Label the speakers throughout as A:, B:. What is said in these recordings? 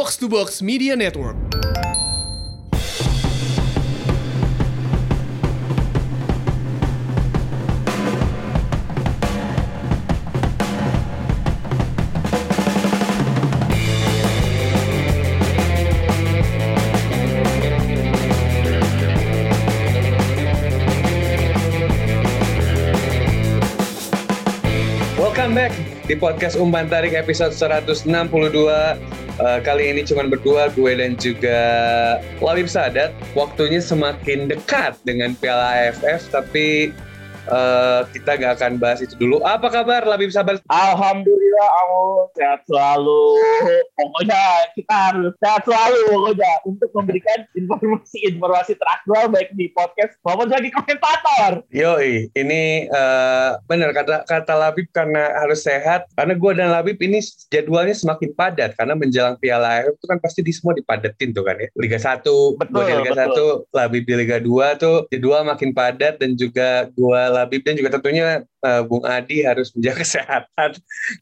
A: Box to Box Media Network.
B: Welcome back di podcast Umpan Tarik episode 162. Uh, kali ini cuma berdua, gue dan juga Labib Sadat. Waktunya semakin dekat dengan Piala AFF, tapi uh, kita gak akan bahas itu dulu. Apa kabar Labib Sadat?
C: Alhamdulillah, aku sehat selalu. Pokoknya kita harus sehat selalu pokoknya untuk memberikan informasi-informasi teraktual baik di podcast maupun sebagai komentator.
B: Yoi, ini uh, benar kata kata Labib karena harus sehat. Karena gue dan Labib ini jadwalnya semakin padat karena menjelang Piala AFF itu kan pasti di semua dipadetin tuh kan ya. Liga 1,
C: Betul,
B: gue di Liga
C: betul.
B: 1, Labib di Liga 2 tuh jadwal makin padat dan juga gue Labib dan juga tentunya uh, Bung Adi harus menjaga kesehatan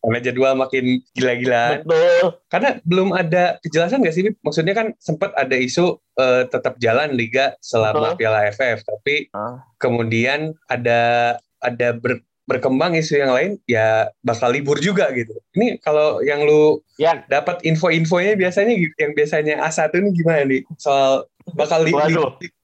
B: karena jadwal makin gila-gilaan.
C: Betul.
B: Karena belum ada kejelasan nggak sih, Bib? Maksudnya kan sempat ada isu eh, tetap jalan liga selama
C: Betul.
B: Piala AFF, tapi
C: Ah.
B: kemudian ada ada ber- berkembang isu yang lain, ya bakal libur juga gitu. Ini kalau yang lu
C: Ya,
B: dapat info-infonya biasanya yang biasanya A1 ini gimana nih soal bakal li- li-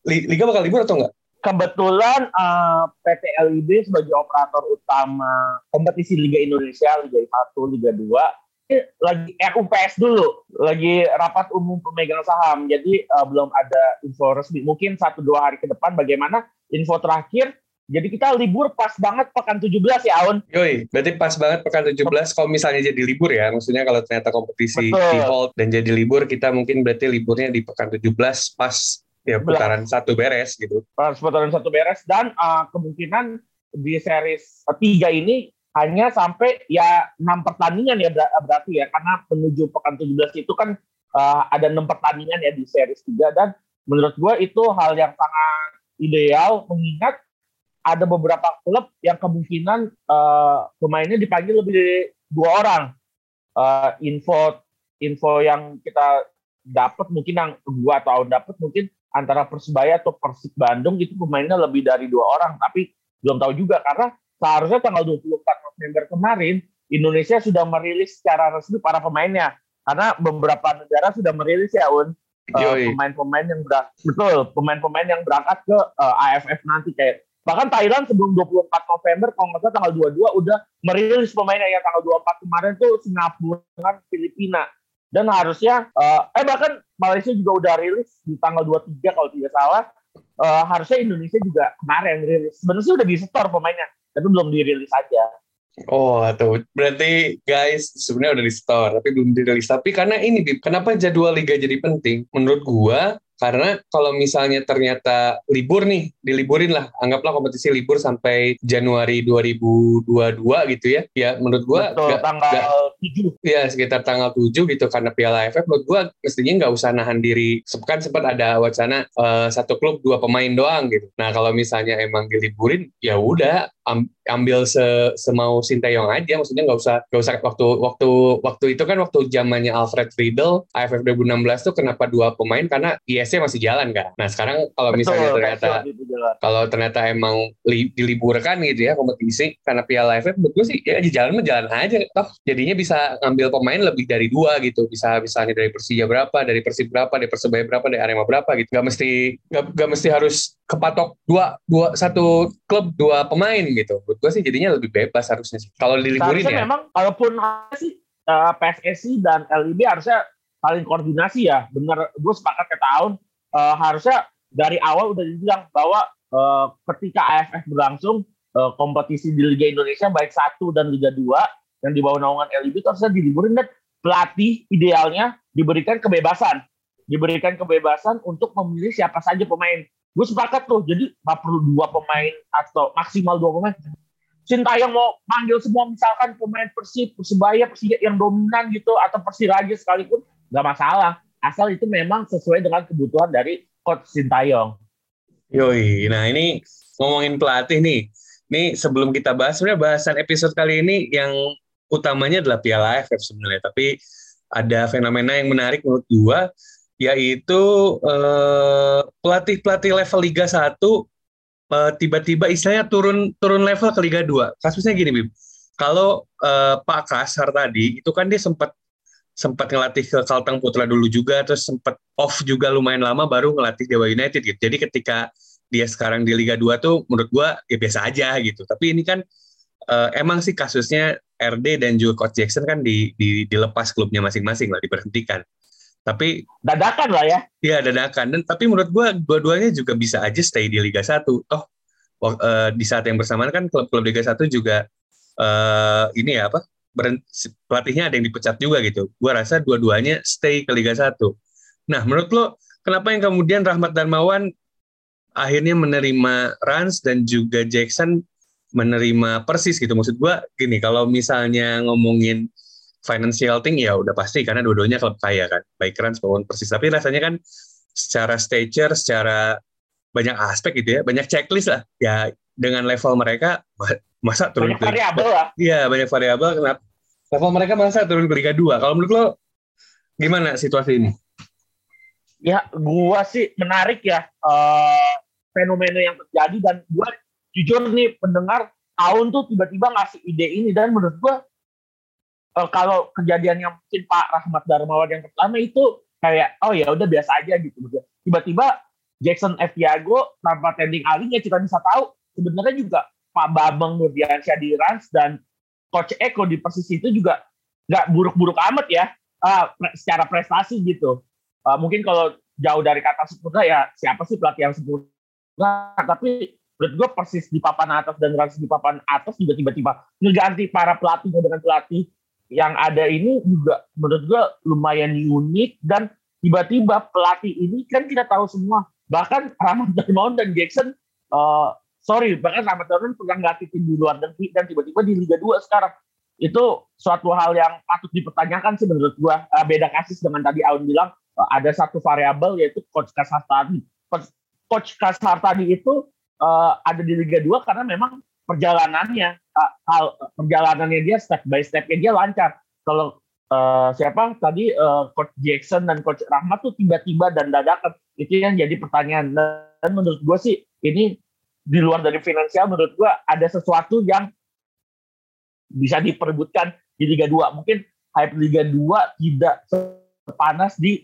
B: li- liga bakal libur atau enggak?
C: Kebetulan eh, PT LIB sebagai operator utama kompetisi Liga Indonesia, Liga 1, Liga 2, ini lagi RUPS dulu, lagi rapat umum pemegang saham. Jadi eh, belum ada info resmi. Mungkin satu dua hari ke depan bagaimana info terakhir. Jadi kita libur pas banget pekan 17 ya, Aun.
B: Yoi, berarti pas banget pekan 17 kalau misalnya jadi libur ya, maksudnya kalau ternyata kompetisi
C: Betul.
B: di hold dan jadi libur, kita mungkin berarti liburnya di pekan 17 pas ya putaran satu beres gitu.
C: Putaran satu beres. Dan uh, kemungkinan di series ketiga ini hanya sampai ya enam pertandingan ya ber- berarti ya. Karena menuju pekan 17 itu kan uh, ada enam pertandingan ya di series 3 dan menurut gue itu hal yang sangat ideal mengingat ada beberapa klub yang kemungkinan uh, pemainnya dipanggil lebih dari dua orang. Uh, info info yang kita dapat mungkin yang gua atau dapat mungkin antara Persebaya atau Persib Bandung itu pemainnya lebih dari dua orang tapi belum tahu juga. Karena seharusnya tanggal 24 November kemarin Indonesia sudah merilis secara resmi para pemainnya. Karena beberapa negara sudah merilis ya Un. Eh, pemain-pemain yang berangkat betul pemain-pemain yang berangkat ke eh, AFF nanti. Kayak bahkan Thailand sebelum 24 November kalau nggak salah tanggal 22 udah merilis pemainnya. Yang tanggal 24 kemarin tuh Singapura dengan Filipina dan harusnya eh, eh bahkan Malaysia juga udah rilis di tanggal 23 kalau tidak salah Eh, harusnya Indonesia juga kemarin rilis sebenarnya udah di store pemainnya tapi belum dirilis aja
B: Oh, tuh. Berarti guys sebenarnya udah di store tapi belum dirilis. Tapi karena ini kenapa jadwal liga jadi penting? Menurut gua karena kalau misalnya ternyata libur nih, diliburin lah, anggaplah kompetisi libur sampai Januari 2022 gitu ya. Ya menurut gua
C: Betul,
B: nggak-
C: tanggal
B: nggak-
C: 7
B: ya sekitar tanggal 7 gitu karena Piala AFF menurut gua mestinya nggak usah nahan diri. Kan sempat ada wacana eh, satu klub dua pemain doang gitu. Nah, kalau misalnya emang diliburin ya udah am- ambil se semau Sinteyong aja maksudnya nggak usah nggak usah waktu waktu waktu itu kan waktu zamannya Alfred Riedel AFF 2016 tuh kenapa dua pemain karena ISC masih jalan kan. Nah, sekarang kalau misalnya
C: Betul,
B: ternyata kalau ternyata emang li- diliburkan gitu ya kompetisi karena Piala AFF menurut gue sih ya jalan jalan aja. Toh jadinya bisa ngambil pemain lebih dari dua gitu. Bisa misalnya dari Persija berapa dari Persib berapa dari Persebaya berapa dari Arema berapa gitu. Gak mesti gak, gak mesti harus kepatok dua dua satu klub dua pemain gitu. Menurut gue sih jadinya lebih bebas harusnya sih. Kalau diliburin
C: Seharusnya
B: ya.
C: memang kalaupun sih eh, PSSI dan LIB harusnya saling koordinasi ya. Bener, gue sepakat ke tahun eh, harusnya dari awal udah dibilang bahwa eh, ketika AFF berlangsung eh, kompetisi di Liga Indonesia baik satu dan Liga 2 yang di bawah naungan LIB itu harusnya diliburin dan pelatih idealnya diberikan kebebasan, diberikan kebebasan untuk memilih siapa saja pemain. Gue sepakat tuh, jadi nggak perlu dua pemain atau maksimal dua pemain. Sintayong mau manggil semua misalkan pemain Persib, Persebaya, Persija yang dominan gitu atau Persiraja sekalipun nggak masalah. Asal itu memang sesuai dengan kebutuhan dari coach Sintayong.
B: Yoi, nah ini ngomongin pelatih nih. Nih sebelum kita bahas, sebenarnya bahasan episode kali ini yang utamanya adalah Piala AFF sebenarnya. Tapi ada fenomena yang menarik menurut gua yaitu eh, pelatih-pelatih level Liga 1 eh, tiba-tiba istilahnya turun turun level ke Liga 2. Kasusnya gini, Bim. Kalau eh, Pak Kasar tadi itu kan dia sempat sempat ngelatih ke Kalteng Putra dulu juga terus sempat off juga lumayan lama baru ngelatih Dewa United gitu. Jadi ketika dia sekarang di Liga 2 tuh menurut gua ya biasa aja gitu. Tapi ini kan uh, emang sih kasusnya RD dan juga Coach Jackson kan di, di dilepas klubnya masing-masing lah diberhentikan. Tapi
C: dadakan lah ya.
B: Iya dadakan dan tapi menurut gua dua-duanya juga bisa aja stay di Liga 1. Toh uh, di saat yang bersamaan kan klub-klub Liga 1 juga uh, ini ya apa? Berhenti, pelatihnya ada yang dipecat juga gitu. Gua rasa dua-duanya stay ke Liga 1. Nah, menurut lo kenapa yang kemudian Rahmat Darmawan akhirnya menerima Rans dan juga Jackson menerima persis gitu. Maksud gue gini, kalau misalnya ngomongin financial thing ya udah pasti karena dua-duanya klub kaya kan, baik Rans maupun persis. Tapi rasanya kan secara stature, secara banyak aspek gitu ya, banyak checklist lah. Ya dengan level mereka masa turun
C: banyak ke variabel lah.
B: Iya, banyak variabel kenapa level mereka masa turun ke Liga 2. Kalau menurut lo gimana situasi ini?
C: Ya, gua sih menarik ya. Uh, fenomena yang terjadi dan gue jujur nih pendengar tahun tuh tiba-tiba ngasih ide ini dan menurut gue uh, kalau kejadian yang mungkin Pak Rahmat Darmawan yang pertama itu kayak oh ya udah biasa aja gitu tiba-tiba Jackson F. Diago tanpa tending aling ya kita bisa tahu sebenarnya juga Pak Bambang Nurdiansyah di Rans dan Coach Eko di Persis itu juga nggak buruk-buruk amat ya uh, secara prestasi gitu. Uh, mungkin kalau jauh dari kata sempurna ya siapa sih pelatih yang sempurna tapi menurut gue persis di papan atas dan Rans di papan atas juga tiba-tiba ngeganti para pelatih dengan pelatih yang ada ini juga menurut gue lumayan unik dan tiba-tiba pelatih ini kan kita tahu semua bahkan Rahmat Darmawan dan Jackson uh, sorry bahkan Rahmat Darmawan pernah ngelatih tim di luar negeri dan tiba-tiba di Liga 2 sekarang. Itu suatu hal yang patut dipertanyakan sih menurut gue uh, beda kasus dengan tadi Aun bilang uh, ada satu variabel yaitu coach Kasastani coach coach Kasar tadi itu uh, ada di Liga 2 karena memang perjalanannya uh, hal perjalanannya dia step by stepnya dia lancar. Kalau uh, siapa tadi uh, coach Jackson dan coach Rahmat tuh tiba-tiba dan dadakan itu yang jadi pertanyaan dan menurut gue sih ini di luar dari finansial menurut gue ada sesuatu yang bisa diperebutkan di Liga 2 mungkin hype Liga 2 tidak sepanas di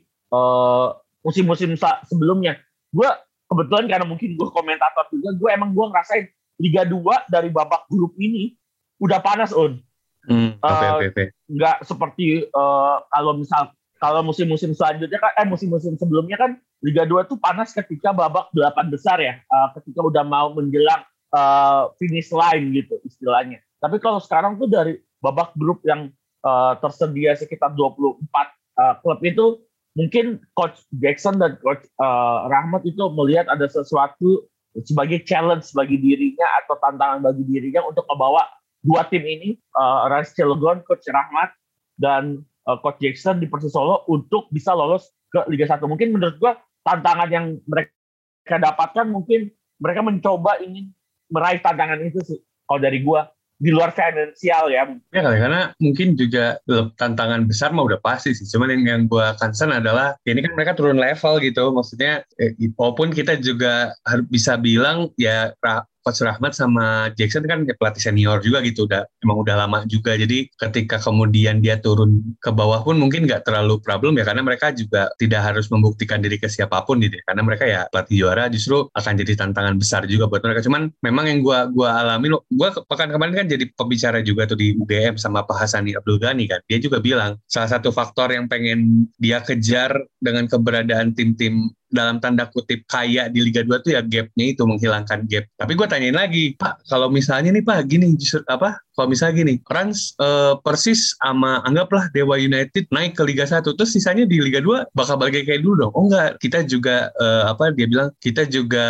C: musim-musim uh, sebelumnya gue kebetulan karena mungkin gue komentator juga, gue emang gue ngerasain Liga 2 dari babak grup ini udah panas on. Hmm, okay, uh, okay, okay. Nggak seperti uh, kalau misal kalau musim-musim selanjutnya kan, eh musim-musim sebelumnya kan Liga 2 tuh panas ketika babak delapan besar ya, uh, ketika udah mau menjelang uh, finish line gitu istilahnya. Tapi kalau sekarang tuh dari babak grup yang uh, tersedia sekitar 24 uh, klub itu mungkin coach Jackson dan coach uh, Rahmat itu melihat ada sesuatu sebagai challenge bagi dirinya atau tantangan bagi dirinya untuk membawa dua tim ini uh, Ras Cilegon, coach Rahmat dan uh, coach Jackson di Persis Solo untuk bisa lolos ke Liga 1. Mungkin menurut gua tantangan yang mereka dapatkan mungkin mereka mencoba ingin meraih tantangan itu sih kalau dari gua di luar finansial ya.
B: Ya karena mungkin juga tantangan besar mah udah pasti sih. Cuman yang yang gue concern adalah ya ini kan mereka turun level gitu. Maksudnya eh, walaupun kita juga harus bisa bilang ya Coach Rahmat sama Jackson kan pelatih senior juga gitu udah emang udah lama juga. Jadi ketika kemudian dia turun ke bawah pun mungkin nggak terlalu problem ya karena mereka juga tidak harus membuktikan diri ke siapa pun gitu ya. karena mereka ya pelatih juara justru akan jadi tantangan besar juga buat mereka. Cuman memang yang gua gua alami gua pekan kemarin kan jadi pembicara juga tuh di UGM sama Pak Hasani Abdul Ghani kan. Dia juga bilang salah satu faktor yang pengen dia kejar dengan keberadaan tim-tim dalam tanda kutip kaya di Liga 2 tuh ya gapnya itu menghilangkan gap. Tapi gue tanyain lagi, Pak, kalau misalnya nih Pak, gini justru apa? Kalau misalnya gini, Rans uh, Persis sama anggaplah Dewa United naik ke Liga 1, terus sisanya di Liga 2 bakal balik kayak dulu dong. Oh enggak, kita juga uh, apa dia bilang kita juga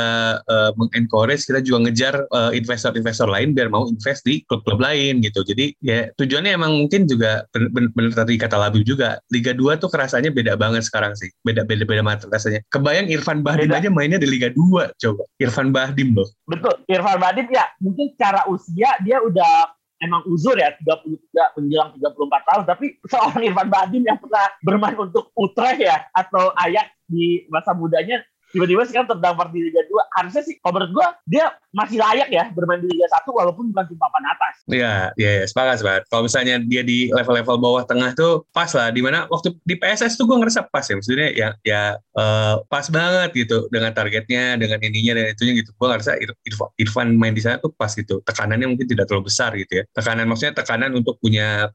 B: uh, mengencourage, kita juga ngejar investor-investor uh, lain biar mau invest di klub-klub lain gitu. Jadi ya tujuannya emang mungkin juga bener-bener tadi kata Labib juga, Liga 2 tuh kerasanya beda banget sekarang sih. Beda-beda beda banget rasanya. Keba Bayang Irfan Bahdim Beda. aja mainnya di Liga 2 coba. Irfan Bahdim loh.
C: Betul, Irfan Bahdim ya mungkin secara usia dia udah emang uzur ya 33 menjelang 34 tahun. Tapi seorang Irfan Bahdim yang pernah bermain untuk Utrecht ya atau Ayak di masa mudanya tiba-tiba sekarang terdampar di Liga 2 harusnya sih kalau menurut gue dia masih layak ya bermain di Liga 1 walaupun bukan tim papan atas.
B: Iya iya ya, sepakat sepakat. Kalau misalnya dia di level-level bawah tengah tuh pas lah. Di mana waktu di PSS tuh gue ngerasa pas ya. Maksudnya ya ya uh, pas banget gitu dengan targetnya dengan ininya dan itunya gitu. Gue ngerasa Irfan, Irfan main di sana tuh pas gitu. Tekanannya mungkin tidak terlalu besar gitu ya. Tekanan maksudnya tekanan untuk punya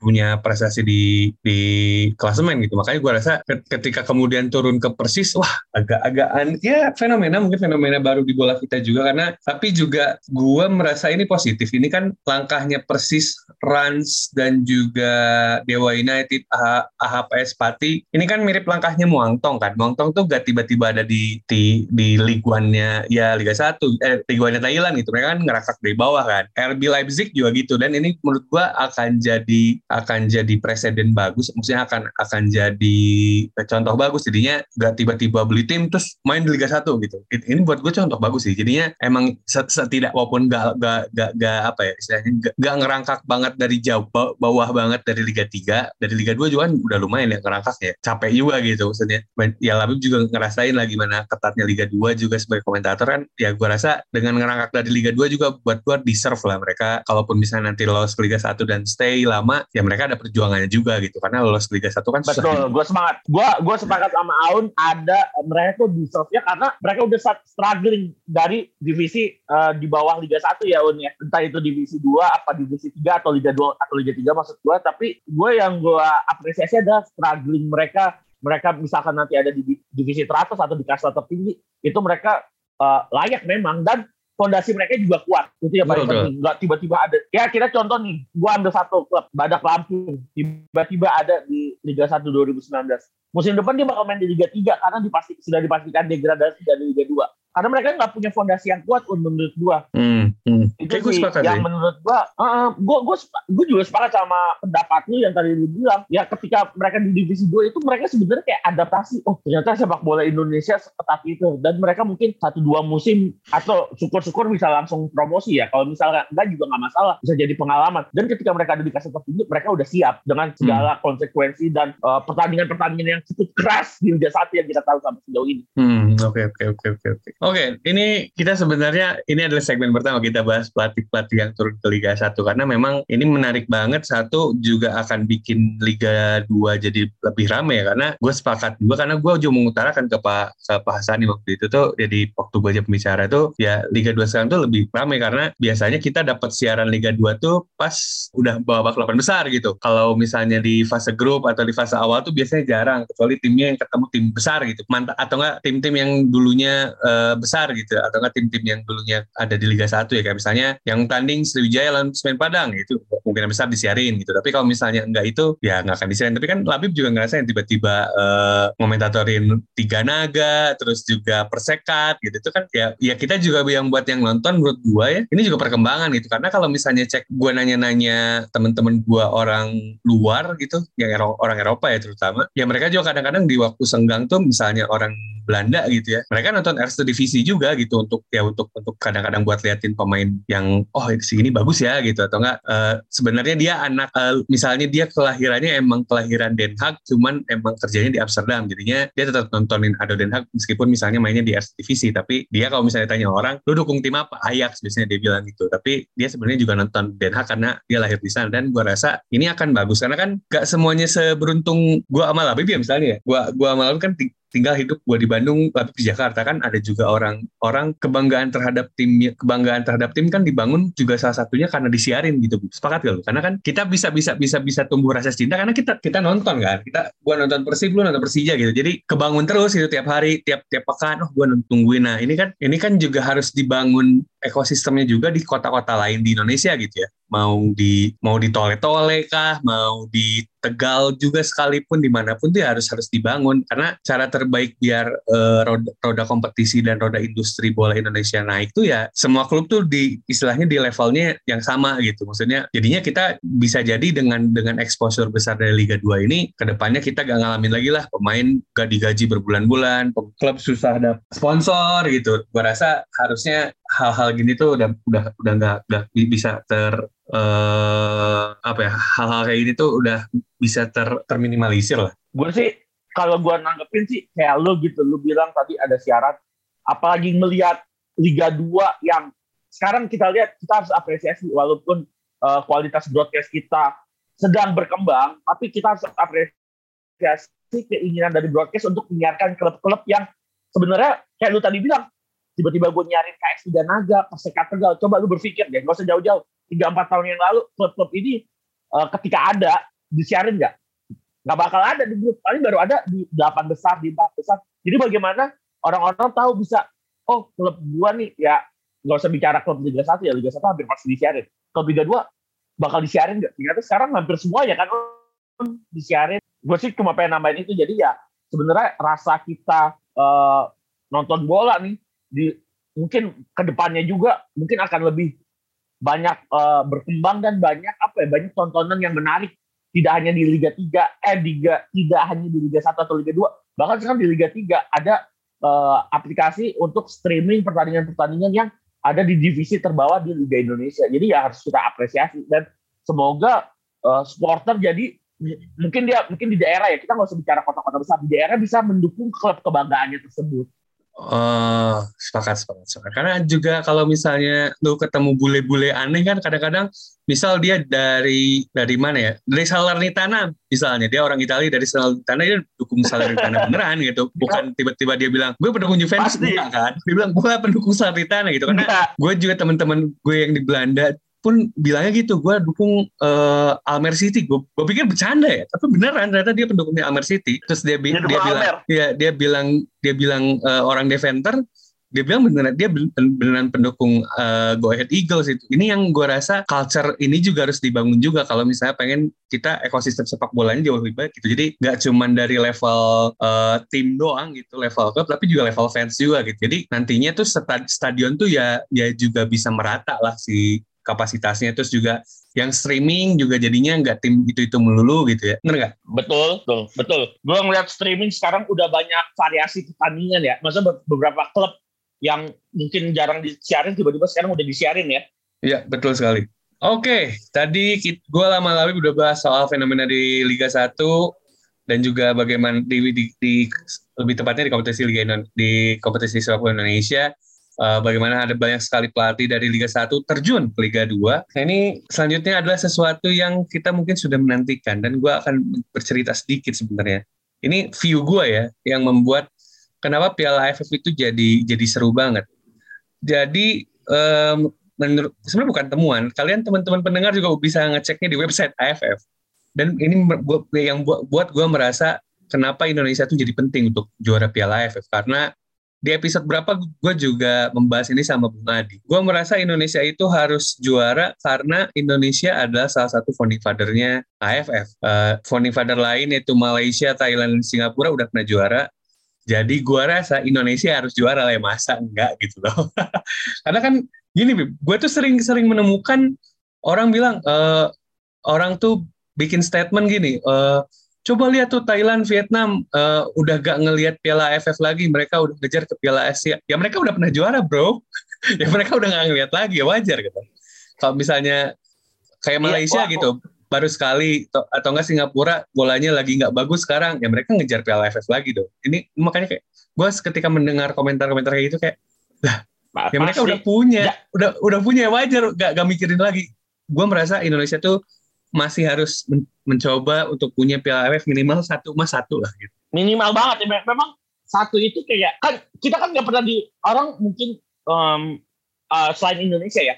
B: punya prestasi di di klasemen gitu. Makanya gue rasa ketika kemudian turun ke Persis wah agak-agak ya fenomena mungkin fenomena baru di bola kita juga. Karena tapi juga gue merasa ini positif. Ini kan langkahnya Persis Rans dan juga Dewa United AH, AHPS Pati. Ini kan mirip langkahnya Muangtong kan. Muangtong tuh gak tiba-tiba ada di di di liguannya ya Liga 1 eh liguannya Thailand gitu. Mereka kan ngerakak dari bawah kan. RB Leipzig juga gitu. Dan ini menurut gue akan jadi akan jadi presiden bagus, maksudnya akan akan jadi contoh bagus. Jadinya nggak tiba-tiba beli tim terus main di Liga 1 gitu. Ini buat gue contoh bagus sih. Jadinya emang setidak walaupun nggak nggak nggak apa ya istilahnya nggak ngerangkak banget dari jauh bawah banget dari Liga 3, dari Liga 2 juga kan udah lumayan ya ngerangkak ya. Capek juga gitu maksudnya. Ya Labib juga ngerasain lagi mana ketatnya Liga 2 juga sebagai komentator kan. Ya gue rasa dengan ngerangkak dari Liga 2 juga buat gue deserve lah mereka. Kalaupun misalnya nanti lolos ke Liga 1 dan stay lama, ya ya mereka ada perjuangannya juga gitu karena lolos Liga 1 kan.
C: Betul, gue semangat. Gue gue sepakat sama Aun ada mereka tuh deserve ya karena mereka udah struggling dari divisi uh, di bawah Liga 1 ya Un ya. Entah itu divisi 2 apa divisi 3 atau Liga 2 atau Liga 3 maksud gue tapi gue yang gue apresiasi adalah struggling mereka mereka misalkan nanti ada di divisi teratas atau di kasta tertinggi itu mereka uh, layak memang dan fondasi mereka juga kuat. Itu ya paling penting. Nggak tiba-tiba ada. Ya kita contoh nih, gua ambil satu klub Badak Lampung, tiba-tiba ada di Liga 1 2019. Musim depan dia bakal main di Liga 3 karena dipasti, sudah dipastikan degradasi dari Liga 2 karena mereka nggak punya fondasi yang kuat menurut gua. Hmm, hmm. Itu Kayak sih sepakat, yang ya. menurut gua, uh, gua, gua, gua juga sepakat sama pendapat lu yang tadi lu bilang. Ya ketika mereka di divisi 2 itu mereka sebenarnya kayak adaptasi. Oh ternyata sepak bola Indonesia seketat itu. Dan mereka mungkin satu dua musim atau syukur-syukur bisa langsung promosi ya. Kalau misalnya enggak juga nggak masalah. Bisa jadi pengalaman. Dan ketika mereka ada di kasih tertinggi, mereka udah siap dengan segala hmm. konsekuensi dan uh, pertandingan-pertandingan yang cukup keras di Liga 1 yang kita tahu sampai sejauh ini.
B: Hmm, oke oke oke oke oke. Oke, okay, ini kita sebenarnya ini adalah segmen pertama kita bahas pelatih-pelatih yang turun ke Liga 1 karena memang ini menarik banget satu juga akan bikin Liga 2 jadi lebih ramai ya karena gue sepakat juga karena gue juga mengutarakan ke Pak ke Pak Hasani waktu itu tuh jadi waktu aja pembicara tuh ya Liga 2 sekarang tuh lebih ramai karena biasanya kita dapat siaran Liga 2 tuh pas udah babak delapan besar gitu. Kalau misalnya di fase grup atau di fase awal tuh biasanya jarang kecuali timnya yang ketemu tim besar gitu. Mantap atau enggak tim-tim yang dulunya uh, besar gitu atau nggak tim-tim yang dulunya ada di Liga 1 ya kayak misalnya yang tanding Sriwijaya lawan Semen Padang itu mungkin besar disiarin gitu. Tapi kalau misalnya enggak itu ya nggak akan disiarin. Tapi kan Labib juga ngerasain tiba-tiba uh, momentatorin Tiga Naga terus juga Persekat gitu. Itu kan ya ya kita juga yang buat yang nonton menurut gua ya ini juga perkembangan gitu. Karena kalau misalnya cek gua nanya-nanya temen-temen gua orang luar gitu yang orang Eropa ya terutama ya mereka juga kadang-kadang di waktu senggang tuh misalnya orang Belanda gitu ya. Mereka nonton Eerste Divisi juga gitu untuk ya untuk untuk kadang-kadang buat liatin pemain yang oh ini bagus ya gitu atau enggak. Uh, sebenarnya dia anak uh, misalnya dia kelahirannya emang kelahiran Den Haag cuman emang kerjanya di Amsterdam. Jadinya dia tetap nontonin Ado Den Haag meskipun misalnya mainnya di Eerste Divisi tapi dia kalau misalnya tanya orang lu dukung tim apa? Ajax biasanya dia bilang gitu. Tapi dia sebenarnya juga nonton Den Haag karena dia lahir di sana dan gua rasa ini akan bagus. Karena kan gak semuanya seberuntung gua sama Labib ya misalnya ya. Gua gua sama kan tinggal hidup gue di Bandung tapi di Jakarta kan ada juga orang orang kebanggaan terhadap tim kebanggaan terhadap tim kan dibangun juga salah satunya karena disiarin gitu sepakat gak lu karena kan kita bisa bisa bisa bisa tumbuh rasa cinta karena kita kita nonton kan. Kita gue nonton Persib lu nonton Persija gitu. Jadi kebangun terus gitu tiap hari tiap tiap pekan oh gue tungguin. Nah ini kan ini kan juga harus dibangun ekosistemnya juga di kota-kota lain di Indonesia gitu ya mau di mau di tole-tole kah mau di Tegal juga sekalipun di mana pun tuh ya harus harus dibangun. Karena cara terbaik biar uh, roda, roda kompetisi dan roda industri bola Indonesia naik tuh ya semua klub tuh di istilahnya di levelnya yang sama gitu. Maksudnya jadinya kita bisa jadi dengan dengan exposure besar dari Liga 2 ini ke depannya kita gak ngalamin lagi lah pemain gak digaji berbulan-bulan klub susah ada sponsor gitu. Gua rasa harusnya hal-hal gini tuh udah udah udah nggak udah bisa ter uh, apa ya hal-hal kayak gini tuh udah bisa ter terminimalisir lah.
C: Gue sih kalau gue nanggepin sih kayak lo gitu, lo bilang tadi ada syarat, apalagi melihat Liga 2 yang sekarang kita lihat kita harus apresiasi walaupun uh, kualitas broadcast kita sedang berkembang, tapi kita harus apresiasi keinginan dari broadcast untuk menyiarkan klub-klub yang sebenarnya kayak lu tadi bilang, tiba-tiba gue nyarin KS Liga Naga, Perseka Tegal, coba lu berpikir deh, gak usah jauh-jauh, tiga empat tahun yang lalu klub-klub ini uh, ketika ada disiarin nggak? Nggak bakal ada di grup, paling baru ada di delapan besar, di empat besar. Jadi bagaimana orang-orang tahu bisa, oh klub gua nih ya nggak usah bicara klub Liga 1 ya, Liga 1 hampir pasti disiarin. Klub Liga 2 bakal disiarin nggak? Ternyata sekarang hampir semua ya kan disiarin. Gue sih cuma pengen nambahin itu. Jadi ya sebenarnya rasa kita uh, nonton bola nih di mungkin ke depannya juga mungkin akan lebih banyak uh, berkembang dan banyak apa ya banyak tontonan yang menarik tidak hanya di Liga 3 eh Liga tidak hanya di Liga 1 atau Liga 2 bahkan sekarang di Liga 3 ada uh, aplikasi untuk streaming pertandingan-pertandingan yang ada di divisi terbawah di Liga Indonesia. Jadi ya harus kita apresiasi dan semoga uh, supporter jadi mungkin dia mungkin di daerah ya kita nggak usah bicara kota-kota besar di daerah bisa mendukung klub kebanggaannya tersebut.
B: Oh, sepakat, sepakat, sepakat. Karena juga kalau misalnya lu ketemu bule-bule aneh kan kadang-kadang misal dia dari dari mana ya? Dari Salernitana misalnya. Dia orang Italia dari Salernitana dia dukung Salernitana beneran gitu. Bukan tiba-tiba dia bilang, gue pendukung Juventus enggak kan. Dia bilang, gue pendukung Salernitana gitu. Karena gue juga teman-teman gue yang di Belanda pun bilangnya gitu, gue dukung uh, Almer City. Gue pikir bercanda ya, tapi beneran ternyata dia pendukungnya Almer City. Terus dia, dia, dia bilang, ya dia bilang dia bilang uh, orang Deventer, dia bilang beneran dia beneran pendukung uh, Go Ahead Eagles itu. Ini yang gue rasa culture ini juga harus dibangun juga kalau misalnya pengen kita ekosistem sepak bolanya jauh lebih baik gitu. Jadi nggak cuma dari level uh, tim doang gitu, level klub, tapi juga level fans juga gitu. Jadi nantinya tuh stadion tuh ya ya juga bisa merata lah si kapasitasnya terus juga yang streaming juga jadinya nggak tim itu itu melulu gitu ya. Bener nggak?
C: Betul betul betul. Gue ngeliat streaming sekarang udah banyak variasi pertandingan ya. Maksudnya beberapa klub yang mungkin jarang disiarin tiba-tiba sekarang udah disiarin ya.
B: Iya betul sekali. Oke, tadi gue lama-lama udah bahas soal fenomena di Liga 1 dan juga bagaimana di, di, di lebih tepatnya di kompetisi Liga di kompetisi sepak bola Indonesia uh, bagaimana ada banyak sekali pelatih dari Liga 1 terjun ke Liga 2. Nah ini selanjutnya adalah sesuatu yang kita mungkin sudah menantikan dan gue akan bercerita sedikit sebenarnya. Ini view gue ya yang membuat kenapa Piala AFF itu jadi jadi seru banget. Jadi um, menurut sebenarnya bukan temuan, kalian teman-teman pendengar juga bisa ngeceknya di website AFF. Dan ini yang buat gue merasa kenapa Indonesia itu jadi penting untuk juara Piala AFF karena di episode berapa gue juga membahas ini sama Bung Adi. Gue merasa Indonesia itu harus juara karena Indonesia adalah salah satu founding father-nya AFF. Uh, founding father lain yaitu Malaysia, Thailand, Singapura udah pernah juara. Jadi gue rasa Indonesia harus juara lah ya masa enggak gitu loh. karena kan gini, gue tuh sering-sering menemukan orang bilang uh, orang tuh bikin statement gini. Uh, Coba lihat tuh Thailand, Vietnam uh, udah gak ngelihat Piala AFF lagi, mereka udah ngejar ke Piala Asia. Ya mereka udah pernah juara, bro. ya mereka udah gak ngelihat lagi, ya wajar gitu. Kalau misalnya kayak iya, Malaysia ya, gitu, baru sekali atau enggak Singapura bolanya lagi nggak bagus sekarang, ya mereka ngejar Piala AFF lagi dong. Ini makanya kayak gue ketika mendengar komentar-komentar kayak gitu kayak, lah, ya mereka udah punya, ya. udah udah punya ya wajar, gak, gak mikirin lagi. Gue merasa Indonesia tuh masih harus men mencoba untuk punya Piala AFF minimal satu emas satu lah gitu.
C: Minimal banget ya memang satu itu kayak kan kita kan nggak pernah di orang mungkin um, uh, selain Indonesia ya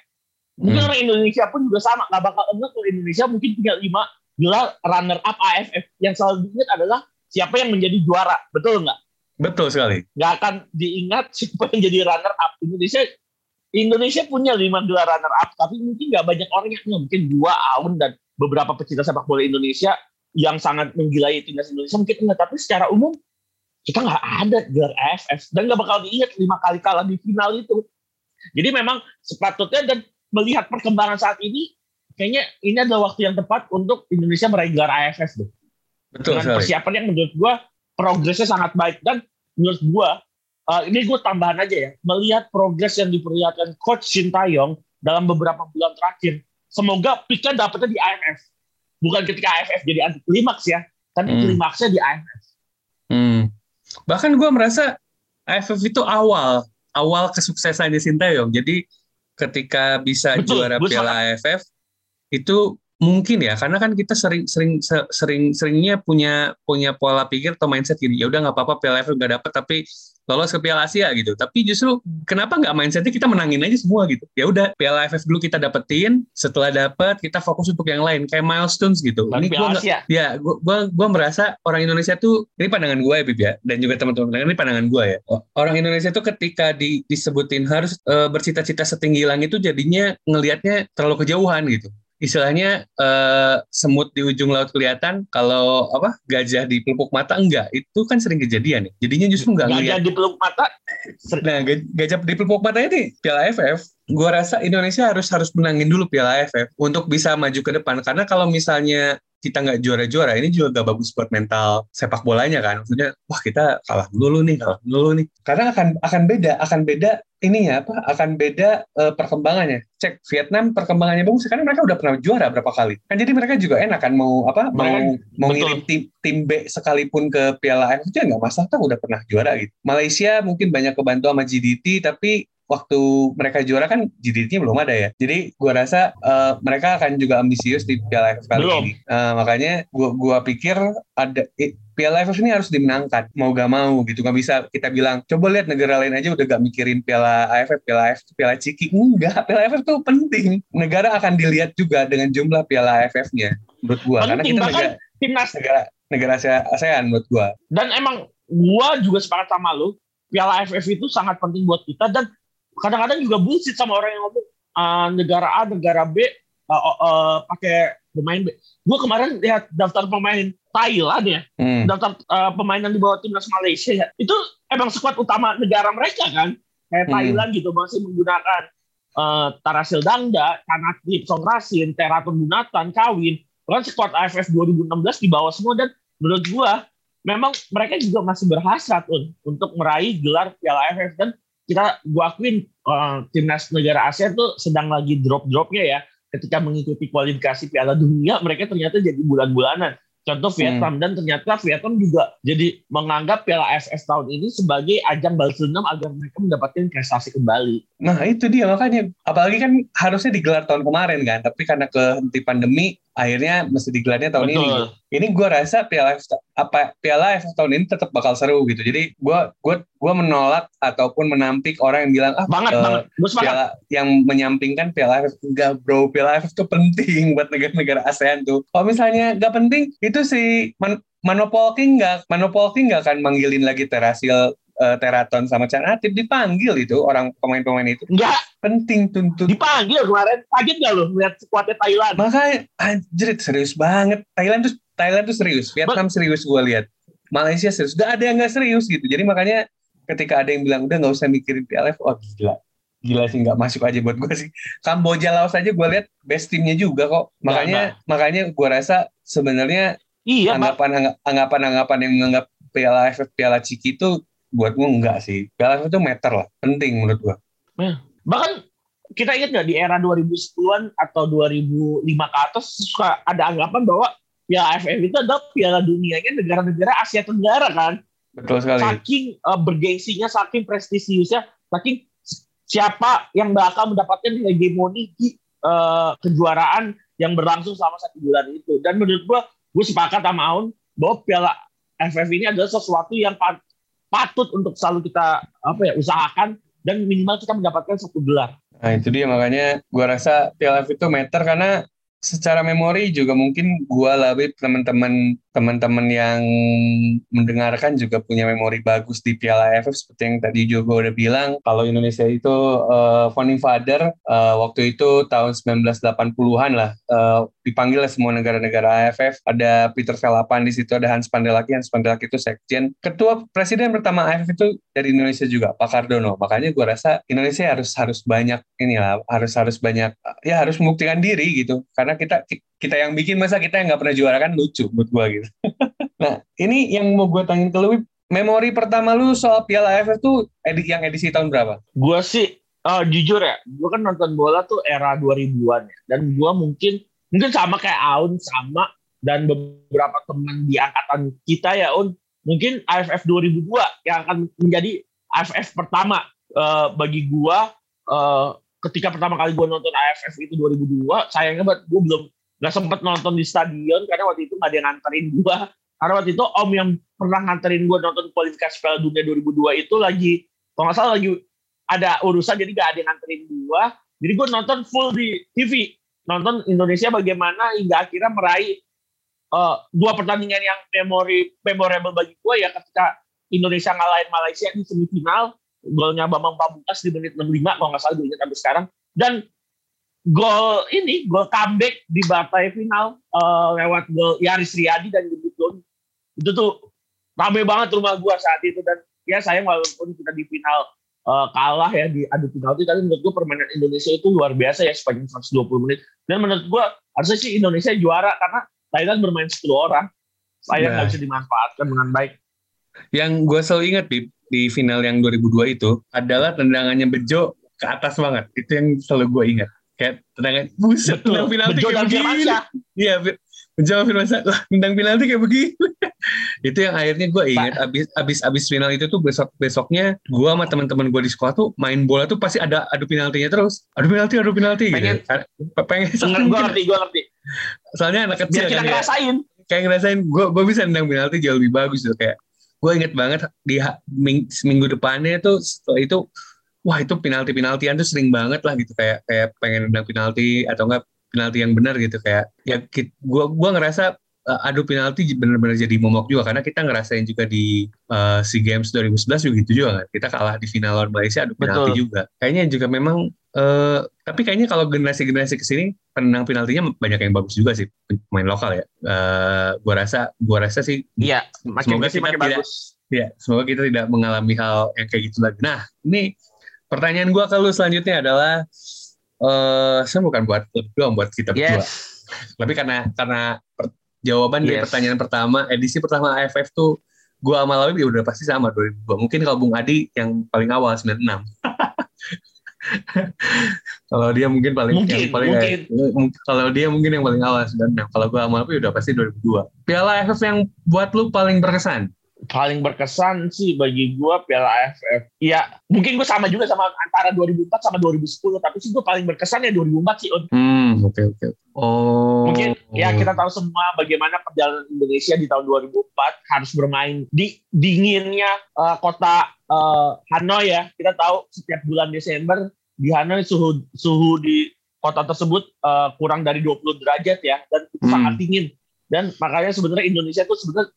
C: mungkin hmm. orang Indonesia pun juga sama nggak bakal enggak kalau Indonesia mungkin tinggal lima gelar runner up AFF yang selalu diingat adalah siapa yang menjadi juara betul nggak?
B: Betul sekali.
C: Nggak akan diingat siapa yang jadi runner up Indonesia Indonesia punya lima gelar runner up tapi mungkin nggak banyak orang yang mungkin dua Aun dan beberapa pecinta sepak bola Indonesia yang sangat menggilai timnas Indonesia mungkin enggak tapi secara umum kita nggak ada gelar AFF dan nggak bakal diingat lima kali kalah di final itu. Jadi memang sepatutnya dan melihat perkembangan saat ini kayaknya ini adalah waktu yang tepat untuk Indonesia meraih gelar AFF tuh
B: Betul
C: dengan persiapan yang menurut gua progresnya sangat baik dan menurut gua uh, ini gue tambahan aja ya, melihat progres yang diperlihatkan Coach Shin Taeyong dalam beberapa bulan terakhir, semoga Pika dapetnya di AFF. Bukan ketika AFF jadi anti klimaks ya, tapi hmm. klimaksnya di AFF.
B: Hmm. Bahkan gue merasa AFF itu awal, awal kesuksesannya Sintayong. Jadi ketika bisa Betul, juara Piala AFF, itu mungkin ya karena kan kita sering sering sering seringnya punya punya pola pikir atau mindset gini ya udah nggak apa-apa Piala AFF nggak dapet tapi lolos ke Piala Asia gitu. Tapi justru kenapa nggak mindsetnya kita menangin aja semua gitu. Ya udah Piala AFF dulu kita dapetin setelah dapet kita fokus untuk yang lain kayak milestones gitu.
C: Ini gua gak,
B: ya gua, gua gua merasa orang Indonesia tuh ini pandangan gue ya Bib ya dan juga teman-teman ini pandangan gue ya. Orang Indonesia tuh ketika di, disebutin harus uh, bercita-cita setinggi langit itu jadinya ngelihatnya terlalu kejauhan gitu istilahnya uh, semut di ujung laut kelihatan kalau apa gajah di pelupuk mata enggak. Itu kan sering kejadian ya jadinya justru enggak
C: gajah ngeliat. di pelupuk mata?
B: Nah gajah di pelupuk mata ini Piala AFF gue rasa Indonesia harus harus menangin dulu Piala AFF untuk bisa maju ke depan. Karena kalau misalnya kita nggak juara-juara ini juga gak bagus buat mental sepak bolanya kan. Maksudnya wah kita kalah dulu nih kalah dulu nih. Karena akan akan beda akan beda ini ya apa akan beda uh, perkembangannya. Cek Vietnam perkembangannya bagus karena mereka udah pernah juara berapa kali. Kan jadi mereka juga enak kan mau apa mau mau ngirim tim tim B sekalipun ke Piala itu nggak masalah kan udah pernah juara gitu. Malaysia mungkin banyak kebantu sama GDT tapi waktu mereka juara kan GDT-nya belum ada ya. Jadi gue rasa uh, mereka akan juga ambisius di Piala AFF kali belum. ini. Uh, makanya gue gua pikir ada eh, Piala AFF ini harus dimenangkan mau gak mau gitu nggak bisa kita bilang coba lihat negara lain aja udah gak mikirin Piala AFF Piala AFF Piala Ciki enggak Piala AFF tuh penting negara akan dilihat juga dengan jumlah Piala AFF-nya menurut gua penting, karena kita negara timnas negara negara ASEAN menurut gua
C: dan emang gua juga sepakat sama lu Piala AFF itu sangat penting buat kita dan kadang-kadang juga bullshit sama orang yang ngomong uh, negara A, negara B uh, uh, uh, pakai pemain B. Gue kemarin lihat daftar pemain Thailand ya, hmm. daftar uh, pemain yang dibawa timnas Malaysia ya, itu emang skuad utama negara mereka kan, kayak hmm. Thailand gitu masih menggunakan uh, Tarasil Dangda, Kanatip, Songrasin, Teraton Bunatan, Kawin, kan skuad AFF 2016 dibawa semua dan menurut gue memang mereka juga masih berhasrat un, untuk meraih gelar Piala AFF dan kita gua akuin uh, timnas negara Asia tuh sedang lagi drop-dropnya ya ketika mengikuti kualifikasi Piala Dunia mereka ternyata jadi bulan-bulanan contoh Vietnam hmm. dan ternyata Vietnam juga jadi menganggap Piala AFF tahun ini sebagai ajang balas dendam agar mereka mendapatkan prestasi kembali.
B: Nah itu dia makanya apalagi kan harusnya digelar tahun kemarin kan tapi karena kehenti pandemi akhirnya mesti digelarnya tahun Betul. ini. Ini gue rasa Piala AFF apa Piala AFF tahun ini tetap bakal seru gitu. Jadi gue gue gue menolak ataupun menampik orang yang bilang ah
C: banget, uh, banget.
B: Piala yang menyampingkan Piala AFF enggak bro Piala AFF itu penting buat negara-negara ASEAN tuh. Kalau misalnya nggak penting itu si Man Manopolking nggak Manopolking nggak akan manggilin lagi Terasil uh, Teraton sama Chan Atip dipanggil itu orang pemain-pemain itu.
C: Enggak.
B: Penting tuntut.
C: Dipanggil kemarin. Kaget gak lo lihat skuadnya Thailand?
B: Makanya anjir serius banget. Thailand tuh Thailand tuh serius. Vietnam But, serius gue lihat. Malaysia serius. Gak ada yang gak serius gitu. Jadi makanya ketika ada yang bilang udah nggak usah mikirin PLF, oh gila. Gila sih nggak masuk aja buat gue sih. Kamboja Laos aja gue lihat best timnya juga kok. Makanya nah, nah. makanya gue rasa sebenarnya iya, anggapan anggapan anggapan yang menganggap Piala AFF Piala Ciki itu buat gue enggak sih. Piala itu meter lah, penting menurut gue.
C: Bahkan kita ingat nggak di era 2010-an atau 2005 ke atas suka ada anggapan bahwa Piala AFF itu adalah Piala dunianya negara-negara Asia Tenggara kan.
B: Betul sekali.
C: Saking uh, bergengsinya, saking prestisiusnya, saking siapa yang bakal mendapatkan hegemoni di uh, kejuaraan yang berlangsung selama satu bulan itu. Dan menurut gue, gue sepakat sama Aun bahwa Piala AFF ini adalah sesuatu yang patut untuk selalu kita apa ya usahakan dan minimal kita mendapatkan satu gelar.
B: Nah itu dia makanya gue rasa TLF itu meter karena secara memori juga mungkin gue lebih teman-teman teman-teman yang mendengarkan juga punya memori bagus di Piala AFF seperti yang tadi juga udah bilang. Kalau Indonesia itu uh, founding father uh, waktu itu tahun 1980-an lah uh, dipanggil semua negara-negara AFF ada Peter Velapan di situ ada Hans Pandelaki Hans Pandelaki itu sekjen. Ketua presiden pertama AFF itu dari Indonesia juga Pak Cardono makanya gue rasa Indonesia harus harus banyak inilah harus harus banyak ya harus membuktikan diri gitu. Karena kita kita yang bikin masa kita yang nggak pernah juara kan? Lucu buat gue gitu. Nah ini yang mau gue tanya ke lu memori pertama lu soal Piala AFF tuh edisi yang edisi tahun berapa?
C: Gue sih uh, jujur ya, gue kan nonton bola tuh era 2000-an ya. Dan gue mungkin mungkin sama kayak Aun sama dan beberapa teman di angkatan kita ya Un mungkin AFF 2002 yang akan menjadi AFF pertama uh, bagi gue uh, ketika pertama kali gue nonton AFF itu 2002 sayangnya buat gue belum nggak sempet nonton di stadion karena waktu itu nggak ada yang nganterin gue karena waktu itu om yang pernah nganterin gue nonton kualifikasi Piala Dunia 2002 itu lagi kalau nggak salah lagi ada urusan jadi nggak ada yang nganterin gue jadi gue nonton full di TV nonton Indonesia bagaimana hingga akhirnya meraih uh, dua pertandingan yang memori memorable bagi gue ya ketika Indonesia ngalahin Malaysia di semifinal golnya Bambang Pamungkas di menit 65 kalau nggak salah gue ingat sampai sekarang. Dan gol ini gol comeback di partai final uh, lewat gol Yaris Riyadi dan Gebut itu tuh rame banget rumah gue saat itu. Dan ya sayang walaupun kita di final uh, kalah ya di adu penalti tapi menurut gue permainan Indonesia itu luar biasa ya sepanjang 120 menit. Dan menurut gue harusnya sih Indonesia juara karena Thailand bermain 10 orang. Saya nggak nah. bisa dimanfaatkan dengan baik.
B: Yang gue selalu ingat di di final yang 2002 itu adalah tendangannya Bejo ke atas banget. Itu yang selalu gue ingat kayak tendangan buset tendang penalti Bejo kayak begini. Iya menjawab Firmansyah lah tendang penalti kayak begini. Itu yang akhirnya gue ingat abis abis abis final itu tuh besok besoknya gue sama teman-teman gue di sekolah tuh main bola tuh pasti ada adu penaltinya terus. Adu penalti adu penalti
C: pengen. Gitu. pengen. Gue ngerti gue ngerti
B: soalnya anak kecil
C: Biar kita kan, ngerasain.
B: kayak ngerasain gue gue bisa nendang penalti jauh lebih bagus tuh kayak gue inget banget di ming, seminggu depannya tuh setelah itu wah itu penalti penaltian tuh sering banget lah gitu kayak kayak pengen nendang penalti atau enggak penalti yang benar gitu kayak ya gue gua ngerasa uh, adu penalti benar-benar jadi momok juga karena kita ngerasain juga di uh, SEA Games 2011 juga gitu juga kan. Kita kalah di final lawan Malaysia adu penalti Betul. juga. Kayaknya juga memang uh, tapi kayaknya kalau generasi-generasi ke sini penendang penaltinya banyak yang bagus juga sih pemain lokal ya. Uh, gua rasa gua rasa sih
C: Iya, makin semoga kita makin tidak, bagus.
B: Ya, semoga kita tidak mengalami hal yang kayak gitu lagi. Nah, ini pertanyaan gua kalau selanjutnya adalah uh, saya bukan buat doang buat kita berdua. Yes. Tapi karena karena jawaban yes. dari pertanyaan pertama edisi pertama AFF tuh gua sama Lawi ya udah pasti sama 2002 mungkin kalau Bung Adi yang paling awal 96 kalau dia mungkin paling
C: mungkin,
B: yang paling
C: mungkin.
B: Eh, kalau dia mungkin yang paling awal 96 kalau gua sama Lawi udah pasti 2002 Piala AFF yang buat lu paling berkesan
C: paling berkesan sih bagi gue Piala AFF. Ya mungkin gue sama juga sama antara 2004 sama 2010, tapi sih gue paling berkesan ya 2004 sih.
B: Hmm, oke okay, oke. Okay. Oh.
C: Mungkin ya kita tahu semua bagaimana perjalanan Indonesia di tahun 2004 harus bermain di dinginnya uh, kota uh, Hanoi ya. Kita tahu setiap bulan Desember di Hanoi suhu suhu di kota tersebut uh, kurang dari 20 derajat ya dan hmm. sangat dingin. Dan makanya sebenarnya Indonesia itu sebenarnya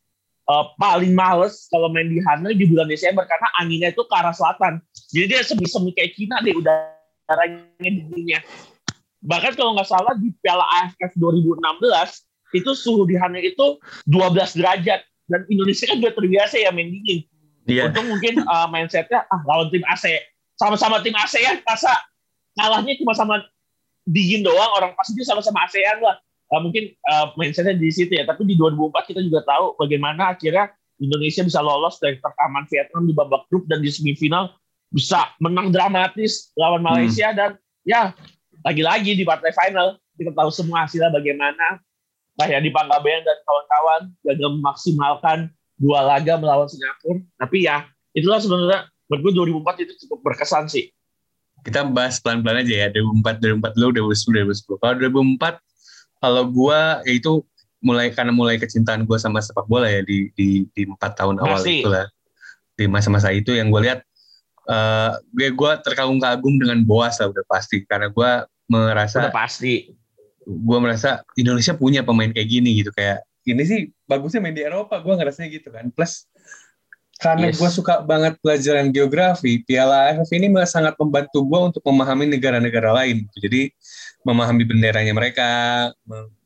C: uh, paling males kalau main di Hanoi di bulan Desember karena anginnya itu ke arah selatan. Jadi dia semi-semi kayak Cina deh udaranya dinginnya. Bahkan kalau nggak salah di Piala AFF 2016 itu suhu di Hanoi itu 12 derajat dan Indonesia kan juga terbiasa ya main dingin. Yeah. Untung mungkin uh, mindsetnya ah lawan tim AC sama-sama tim ASEAN masa kalahnya cuma sama dingin doang orang pasti sama-sama ASEAN lah uh, mungkin uh, mindsetnya di situ ya. Tapi di 2004 kita juga tahu bagaimana akhirnya Indonesia bisa lolos dari rekaman Vietnam di babak grup dan di semifinal bisa menang dramatis lawan hmm. Malaysia hmm. dan ya lagi-lagi di partai final kita tahu semua hasilnya bagaimana. Nah ya di Panggabean dan kawan-kawan gagal memaksimalkan dua laga melawan Singapura. Tapi ya itulah sebenarnya menurut gue 2004 itu cukup berkesan sih.
B: Kita bahas pelan-pelan aja ya 2004 2004 dulu 2010 2010. Kalau 2004 kalau gue ya itu mulai karena mulai kecintaan gue sama sepak bola ya di di di empat tahun awal itu lah di masa-masa itu yang gue lihat uh, gue gue terkagum-kagum dengan Boas lah udah pasti. Karena gue merasa
C: udah pasti.
B: gue merasa Indonesia punya pemain kayak gini gitu. Kayak ini sih bagusnya main di Eropa gue ngerasanya gitu kan. Plus karena yes. gue suka banget pelajaran geografi Piala AFF ini sangat membantu gue untuk memahami negara-negara lain jadi memahami benderanya mereka,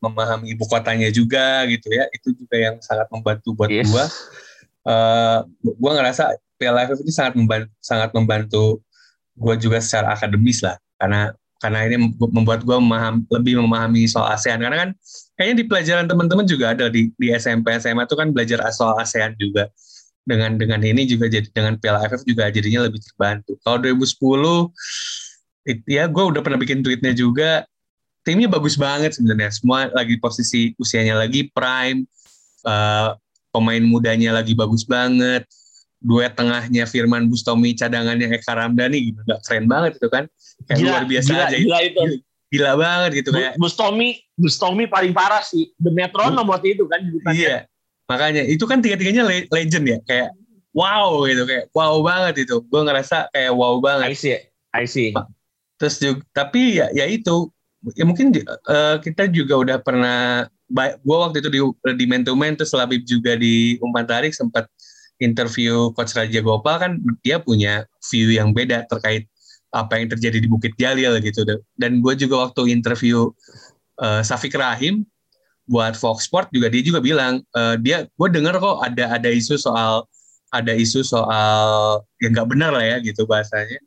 B: memahami ibu kotanya juga gitu ya. Itu juga yang sangat membantu buat yes. gua. Uh, gua ngerasa Piala AFF ini sangat membantu, sangat membantu gua juga secara akademis lah karena karena ini membuat gue memaham, lebih memahami soal ASEAN karena kan kayaknya di pelajaran teman-teman juga ada di di SMP SMA itu kan belajar soal ASEAN juga dengan dengan ini juga jadi dengan Piala AFF juga jadinya lebih terbantu. Kalau 2010 it, ya gue udah pernah bikin tweetnya juga timnya bagus banget sebenarnya. Semua lagi posisi usianya lagi prime uh, pemain mudanya lagi bagus banget. Duet tengahnya Firman Bustomi cadangannya Eka Ramdhani gitu gak keren banget itu kan? Kayak gila, luar biasa
C: gila,
B: aja.
C: gila itu.
B: Gila, gila banget gitu kayak.
C: Bustomi Bustomi paling parah sih. The Metronom waktu itu kan
B: iya makanya itu kan tiga-tiganya legend ya kayak wow gitu kayak wow banget itu. Gue ngerasa kayak wow banget.
C: I see I see.
B: Terus juga tapi ya ya itu. Ya mungkin uh, kita juga udah pernah gue waktu itu di di man to man terus Labib juga di umpan tarik sempat interview coach Raja Gopal kan dia punya view yang beda terkait apa yang terjadi di Bukit Jalil gitu. Dan gue juga waktu interview uh, Safik Rahim buat Fox Sport juga dia juga bilang uh, dia gue dengar kok ada ada isu soal ada isu soal yang nggak benar lah ya gitu bahasanya.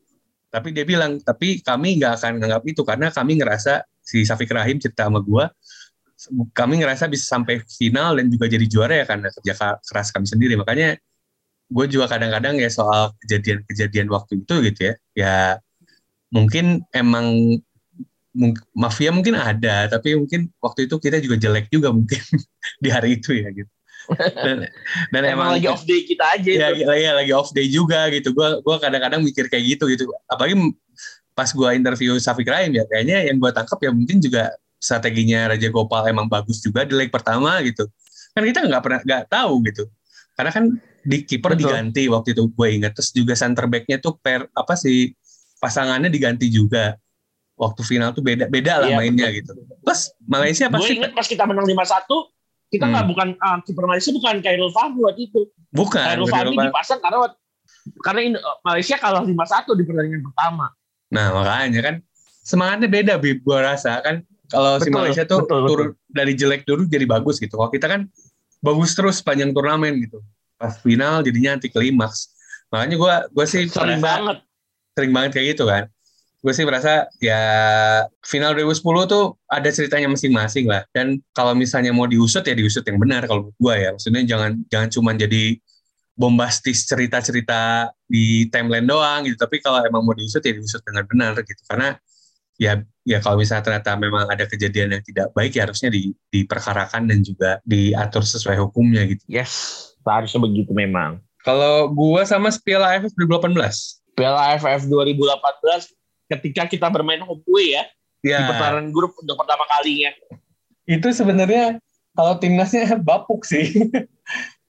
B: Tapi dia bilang tapi kami nggak akan menganggap itu karena kami ngerasa si Safik Rahim cerita sama gue kami ngerasa bisa sampai final dan juga jadi juara ya karena kerja keras kami sendiri. Makanya gue juga kadang-kadang ya soal kejadian-kejadian waktu itu gitu ya ya mungkin emang mafia mungkin ada tapi mungkin waktu itu kita juga jelek juga mungkin di hari itu ya gitu. Dan, dan emang,
C: emang lagi off day kita aja
B: ya, itu. ya lagi off day juga gitu. Gue gua kadang-kadang mikir kayak gitu gitu. Apalagi pas gue interview Safik Rahim ya kayaknya yang gue tangkap ya mungkin juga strateginya Raja Gopal emang bagus juga di leg pertama gitu. Kan kita nggak pernah nggak tahu gitu. Karena kan di kiper diganti waktu itu gue ingat terus juga center backnya tuh per apa sih pasangannya diganti juga waktu final tuh beda beda lah iya, mainnya betul. gitu terus Malaysia pasti
C: gue ingat pas kita menang lima satu kita nggak hmm. bukan uh, kiper Malaysia bukan Khairul Fahmi waktu itu.
B: Bukan.
C: Khairul Fahmi dipasang karena karena Malaysia kalah 5-1 di pertandingan pertama.
B: Nah makanya kan semangatnya beda Bib gue rasa kan kalau si Malaysia tuh betul, turun betul. dari jelek dulu jadi bagus gitu. Kalau kita kan bagus terus panjang turnamen gitu. Pas final jadinya anti klimaks. Makanya gue gue sih
C: sering banget
B: sering banget kayak gitu kan gue sih merasa ya final 2010 tuh ada ceritanya masing-masing lah dan kalau misalnya mau diusut ya diusut yang benar kalau gue ya maksudnya jangan jangan cuma jadi bombastis cerita-cerita di timeline doang gitu tapi kalau emang mau diusut ya diusut dengan benar gitu karena ya ya kalau misalnya ternyata memang ada kejadian yang tidak baik ya harusnya di, diperkarakan dan juga diatur sesuai hukumnya gitu.
C: Yes, harusnya begitu memang.
B: Kalau gue sama Piala AFF 2018.
C: Piala AFF 2018 ketika kita bermain home away ya, ya. di putaran grup untuk pertama kalinya.
B: Itu sebenarnya kalau timnasnya bapuk sih.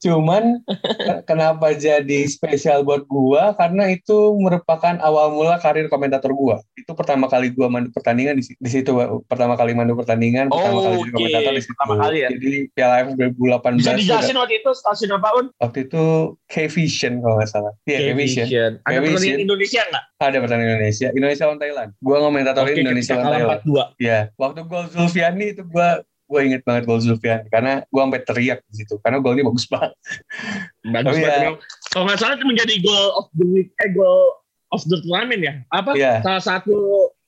B: Cuman kenapa jadi spesial buat gua karena itu merupakan awal mula karir komentator gua. Itu pertama kali gua mandu pertandingan di, di situ pertama kali mandu pertandingan, oh, pertama kali jadi okay. komentator di situ. Pertama kali ya. Jadi Piala AFF 2018.
C: Bisa dijelasin waktu itu stasiun apa, Un?
B: Waktu itu K-Vision kalau nggak salah.
C: Iya, K-Vision. Ada pertandingan Indonesia nggak?
B: Ada pertandingan Indonesia. Indonesia lawan Thailand. Gua ngomentatorin okay, Indonesia lawan Thailand. Iya. Waktu gol Zulfiani itu gua gue inget banget gol Zulfian karena gue sampai teriak di situ karena golnya bagus banget.
C: Bagus banget. Ya. Kalau nggak salah itu menjadi goal of the week, eh goal of the tournament ya? Apa? Yeah. Salah satu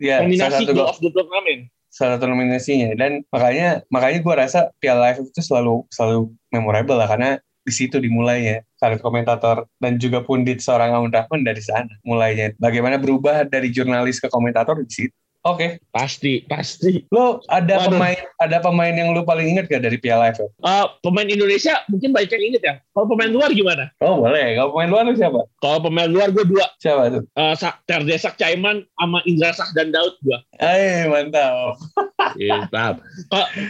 C: yeah, nominasi salah goal of the tournament.
B: Salah satu nominasinya dan makanya makanya gue rasa Piala Live itu selalu selalu memorable lah karena di situ dimulainya karir komentator dan juga pundit seorang Aun Rahman dari sana mulainya. Bagaimana berubah dari jurnalis ke komentator di situ. Oke. Okay.
C: Pasti, pasti.
B: Lo ada Waduh. pemain ada pemain yang lo paling inget gak dari Piala AFF?
C: Uh, pemain Indonesia mungkin banyak yang inget ya. Kalau pemain luar gimana?
B: Oh boleh. Kalau pemain luar lo siapa?
C: Kalau pemain luar gue dua.
B: Siapa tuh? Uh,
C: Terdesak Caiman sama Indra Sah dan Daud gue.
B: Eh mantap.
C: mantap.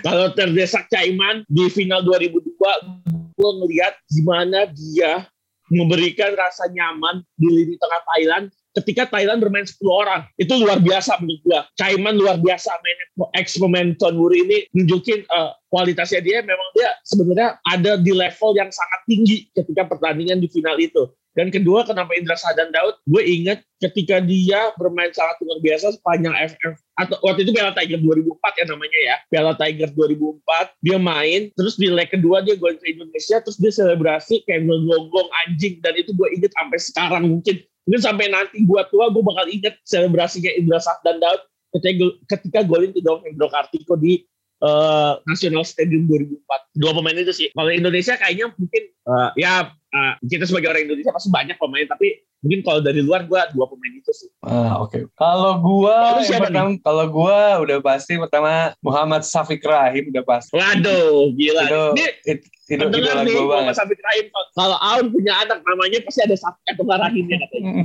C: Kalau Terdesak Caiman di final 2002 gue ngeliat gimana dia memberikan rasa nyaman di lini tengah Thailand ketika Thailand bermain 10 orang. Itu luar biasa menurut gua. Caiman luar biasa main ex pemain Ton Muri ini nunjukin uh, kualitasnya dia memang dia sebenarnya ada di level yang sangat tinggi ketika pertandingan di final itu. Dan kedua, kenapa Indra Sadan Daud? Gue ingat ketika dia bermain sangat luar biasa sepanjang FF atau waktu itu Piala Tiger 2004 ya namanya ya. Piala Tiger 2004 dia main, terus di leg kedua dia gol ke Indonesia, terus dia selebrasi kayak ngegonggong anjing dan itu gue inget sampai sekarang mungkin mungkin sampai nanti gue tua gue bakal inget selebrasinya Indra Sadan Daud ketika, ketika golin ke Dom Hendro Kartiko di uh, National Stadium 2004. Dua pemain itu sih. Kalau Indonesia kayaknya mungkin uh, ya uh, kita sebagai orang Indonesia pasti banyak pemain tapi mungkin kalau dari luar gue dua pemain itu sih.
B: Ah oke. Okay. Kalau gue pertama, kalau gue udah pasti pertama Muhammad Safiq Rahim udah pasti.
C: Waduh, gila.
B: Itu,
C: Ini,
B: it, itu idola gue banget.
C: Safiq Rahim. Kalau Aun punya anak namanya pasti ada Safiq atau Rahimnya katanya.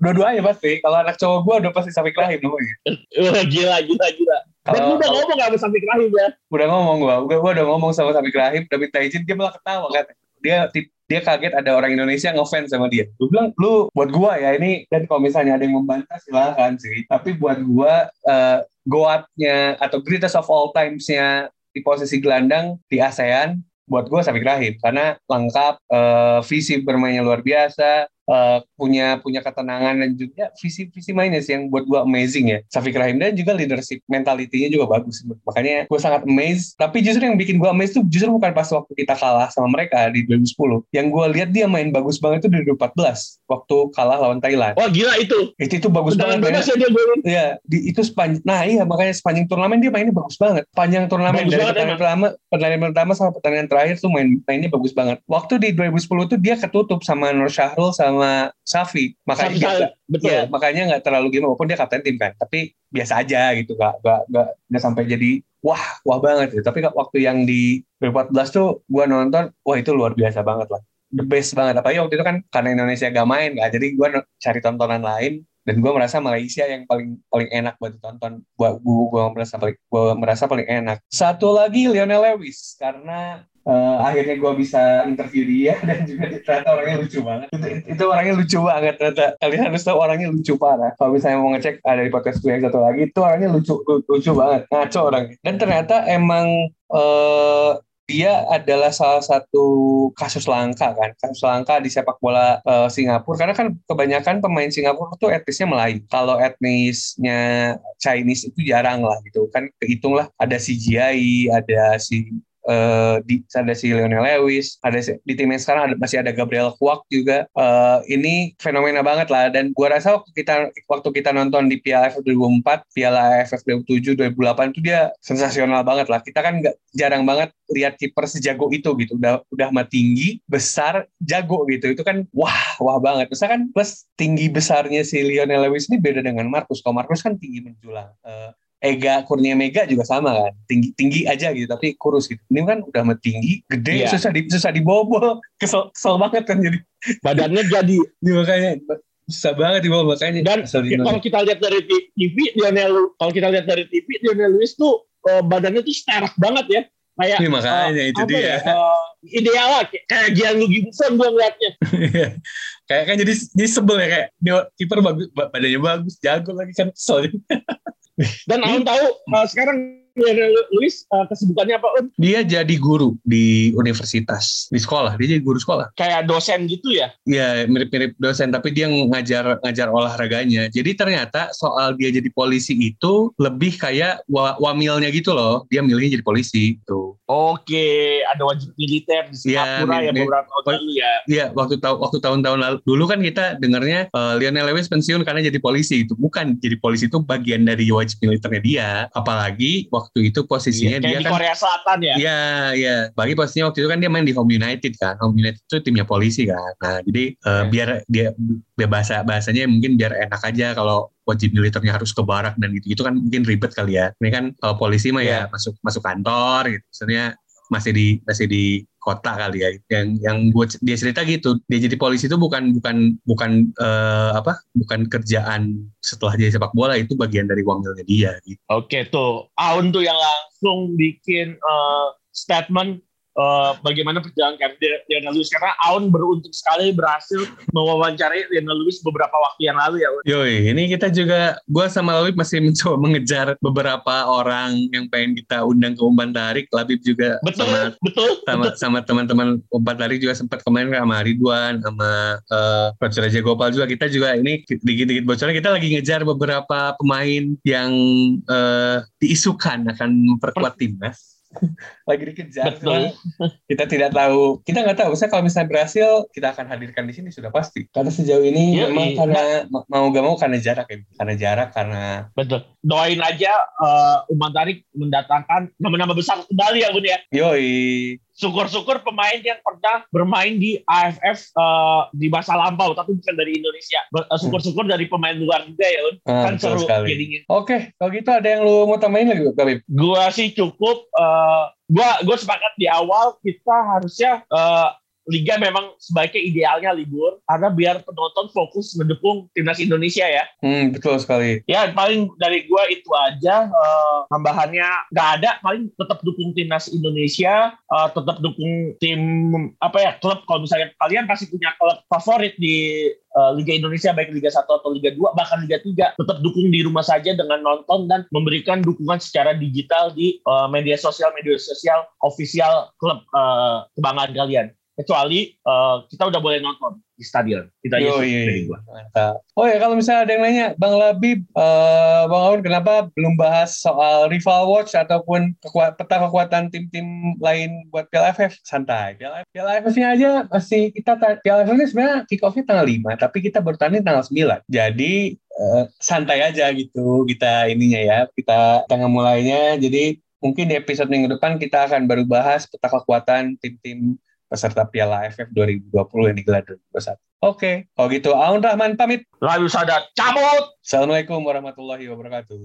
B: Dua-duanya pasti. Kalau anak cowok gue udah pasti Safiq Rahim namanya.
C: Wah, gila, gila, gila. Dan lu udah ngomong gak sama Safiq Rahim ya?
B: Udah ngomong gue. Gue udah ngomong sama Safiq Rahim, udah minta izin, dia malah ketawa kan. Dia dia kaget ada orang Indonesia ngefans sama dia. Gue bilang, lu buat gue ya ini, dan kalau misalnya ada yang membantah silahkan sih. Tapi buat gue, uh, goatnya atau greatest of all times-nya di posisi gelandang di ASEAN, buat gue Safiq Rahim. Karena lengkap, uh, visi bermainnya luar biasa, uh, punya punya ketenangan dan juga visi visi mainnya sih yang buat gue amazing ya. Safik Rahim dan juga leadership mentalitinya juga bagus makanya gue sangat amazed. Tapi justru yang bikin gue amazed tuh justru bukan pas waktu kita kalah sama mereka di 2010 yang gue lihat dia main bagus banget itu di 2014 waktu kalah lawan Thailand.
C: Wah gila itu.
B: Itu itu bagus
C: Dengan
B: banget
C: ya. dia
B: ya di itu sepanjang nah iya makanya sepanjang turnamen dia mainnya bagus banget. Panjang turnamen bagus dari pertandingan pertama pertandingan pertama sama pertandingan terakhir tuh main mainnya bagus banget. Waktu di 2010 tuh dia ketutup sama Nur Syahrul sama Safi. Makanya Safi, dia, betul. Ya, makanya nggak terlalu gimana walaupun dia kapten tim kan. Tapi biasa aja gitu gak gak gak, gak sampai jadi wah wah banget gitu. tapi waktu yang di 2014 tuh gue nonton wah itu luar biasa banget lah. The best banget. Apalagi waktu itu kan karena Indonesia gak main gak jadi gue cari tontonan lain dan gue merasa Malaysia yang paling paling enak buat ditonton. Gue gue merasa paling gue merasa paling enak. Satu lagi Lionel Lewis karena uh, akhirnya gue bisa interview dia dan juga ternyata orangnya lucu banget. Itu, itu orangnya lucu banget ternyata. Kalian harus tahu orangnya lucu parah. Kalau misalnya mau ngecek ada di podcast gue yang satu lagi itu orangnya lucu lucu banget. Ngaco orangnya. Dan ternyata emang uh, dia adalah salah satu kasus langka kan. Kasus langka di sepak bola uh, Singapura. Karena kan kebanyakan pemain Singapura tuh etnisnya Melayu. Kalau etnisnya Chinese itu jarang lah gitu kan. Kehitung lah ada si Jiai ada si uh, di ada si Lionel Lewis, ada di tim yang sekarang ada masih ada Gabriel Kwak juga. Uh, ini fenomena banget lah dan gua rasa waktu kita waktu kita nonton di Piala AFF 2004, Piala AFF 2007, 2008 itu dia sensasional banget lah. Kita kan nggak jarang banget lihat kiper sejago itu gitu. Udah udah mah tinggi, besar, jago gitu. Itu kan wah, wah banget. Misalkan plus tinggi besarnya si Lionel Lewis ini beda dengan Marcus. Kalau Marcus kan tinggi menjulang. Uh, Ega Kurnia Mega juga sama kan? Tinggi tinggi aja gitu tapi kurus gitu. Ini kan udah tinggi gede yeah. susah di susah dibobol. Kesel kesel banget kan jadi.
C: Badannya jadi.
B: Ya, makanya susah banget dibobol makanya.
C: Dan ya, kalau kita lihat dari TV Lionel kalau kita lihat dari TV Lionel Lewis tuh uh, badannya tuh sterk banget ya. Kayak
B: ya, makanya uh, itu dia. ya, uh,
C: ideal lah kayak Gianluigi Buffon gue ngeliatnya.
B: Iya. kayak kan jadi jadi sebel ya kayak kiper bagus badannya bagus jago lagi kan kesel
C: Dan Aun tahu uh, sekarang Luis uh, kesibukannya apa Un?
B: Dia jadi guru di universitas, di sekolah. Dia jadi guru sekolah.
C: Kayak dosen gitu ya?
B: Iya, mirip-mirip dosen, tapi dia ngajar ngajar olahraganya. Jadi ternyata soal dia jadi polisi itu lebih kayak wa wamilnya gitu loh. Dia milihnya jadi polisi tuh.
C: Oke, ada wajib militer di iya, Singapura ya, ya beberapa tahun lalu ya.
B: Iya, waktu tahu waktu tahun-tahun lalu dulu kan kita dengarnya uh, Lionel Lewis pensiun karena jadi polisi itu. Bukan jadi polisi itu bagian dari wajib militernya dia. Apalagi waktu itu posisinya
C: iya,
B: dia
C: di kan Korea Selatan ya.
B: Iya, iya. Bagi posisinya waktu itu kan dia main di Home United kan. Home United itu timnya polisi kan. Nah, jadi uh, biar dia biar bahasa bahasanya mungkin biar enak aja kalau wajib militernya harus ke barak dan gitu gitu kan mungkin ribet kali ya ini kan kalau polisi mah yeah. ya iya. masuk masuk kantor gitu maksudnya masih di masih di kota kali ya yang yang buat dia cerita gitu dia jadi polisi itu bukan bukan bukan uh, apa bukan kerjaan setelah dia sepak bola itu bagian dari wangilnya dia gitu.
C: Oke tuh Aun tuh yang langsung bikin uh, statement uh, bagaimana perjalanan karir Lionel Lewis karena Aun beruntung sekali berhasil mewawancarai Lionel Lewis beberapa waktu yang lalu ya.
B: Yoi, ini kita juga gue sama Labib masih mencoba mengejar beberapa orang yang pengen kita undang ke umpan tarik. Labib juga
C: betul,
B: sama
C: betul,
B: sama
C: betul.
B: sama teman-teman umpan tarik juga sempat kemarin sama Ridwan sama uh, Coach Raja Gopal juga kita juga ini dikit-dikit bocoran kita lagi ngejar beberapa pemain yang uh, diisukan akan memperkuat timnas lagi dikejar. Betul. Kita tidak tahu, kita nggak tahu. Saya kalau misalnya berhasil, kita akan hadirkan di sini sudah pasti. Karena sejauh ini ya, memang iya. karena mau gak mau karena jarak ya, karena jarak karena.
C: Betul. Doain aja uh, Umar Tarik mendatangkan nama-nama besar kembali ya Bun ya.
B: Yoi.
C: Syukur-syukur pemain yang pernah bermain di AFF uh, eh, di masa lampau tapi bukan dari Indonesia. Uh, syukur-syukur dari pemain luar juga ya, Un.
B: Ah, kan seru jadinya. Oke, kalau gitu ada yang lu mau tambahin lagi, Kabib?
C: Gua sih cukup uh, gua gue sepakat di awal kita harusnya uh, liga memang sebaiknya idealnya libur karena biar penonton fokus mendukung timnas Indonesia ya.
B: Hmm, betul sekali.
C: Ya paling dari gue itu aja uh, tambahannya nggak ada paling tetap dukung timnas Indonesia, uh, tetap dukung tim apa ya klub kalau misalnya kalian pasti punya klub favorit di uh, Liga Indonesia baik Liga 1 atau Liga 2 bahkan Liga 3 tetap dukung di rumah saja dengan nonton dan memberikan dukungan secara digital di uh, media sosial media sosial official klub uh, kebanggaan kalian kecuali uh, kita udah boleh nonton di stadion. Kita aja dari gua.
B: Oh ya kalau misalnya ada yang nanya, Bang Labib, uh, Bang Aun kenapa belum bahas soal rival watch ataupun kekuat, peta kekuatan tim-tim lain buat Piala AFF? Santai. AFF-nya aja masih kita Piala AFF ini sebenarnya kick off-nya tanggal 5, tapi kita baru tanding tanggal 9. Jadi uh, santai aja gitu kita ininya ya. Kita tengah mulainya. Jadi mungkin di episode minggu depan kita akan baru bahas peta kekuatan tim-tim peserta Piala AFF 2020 yang digelar 2021. Oke, kalau gitu Aun Rahman pamit.
C: Lalu sadar cabut.
B: Assalamualaikum warahmatullahi wabarakatuh.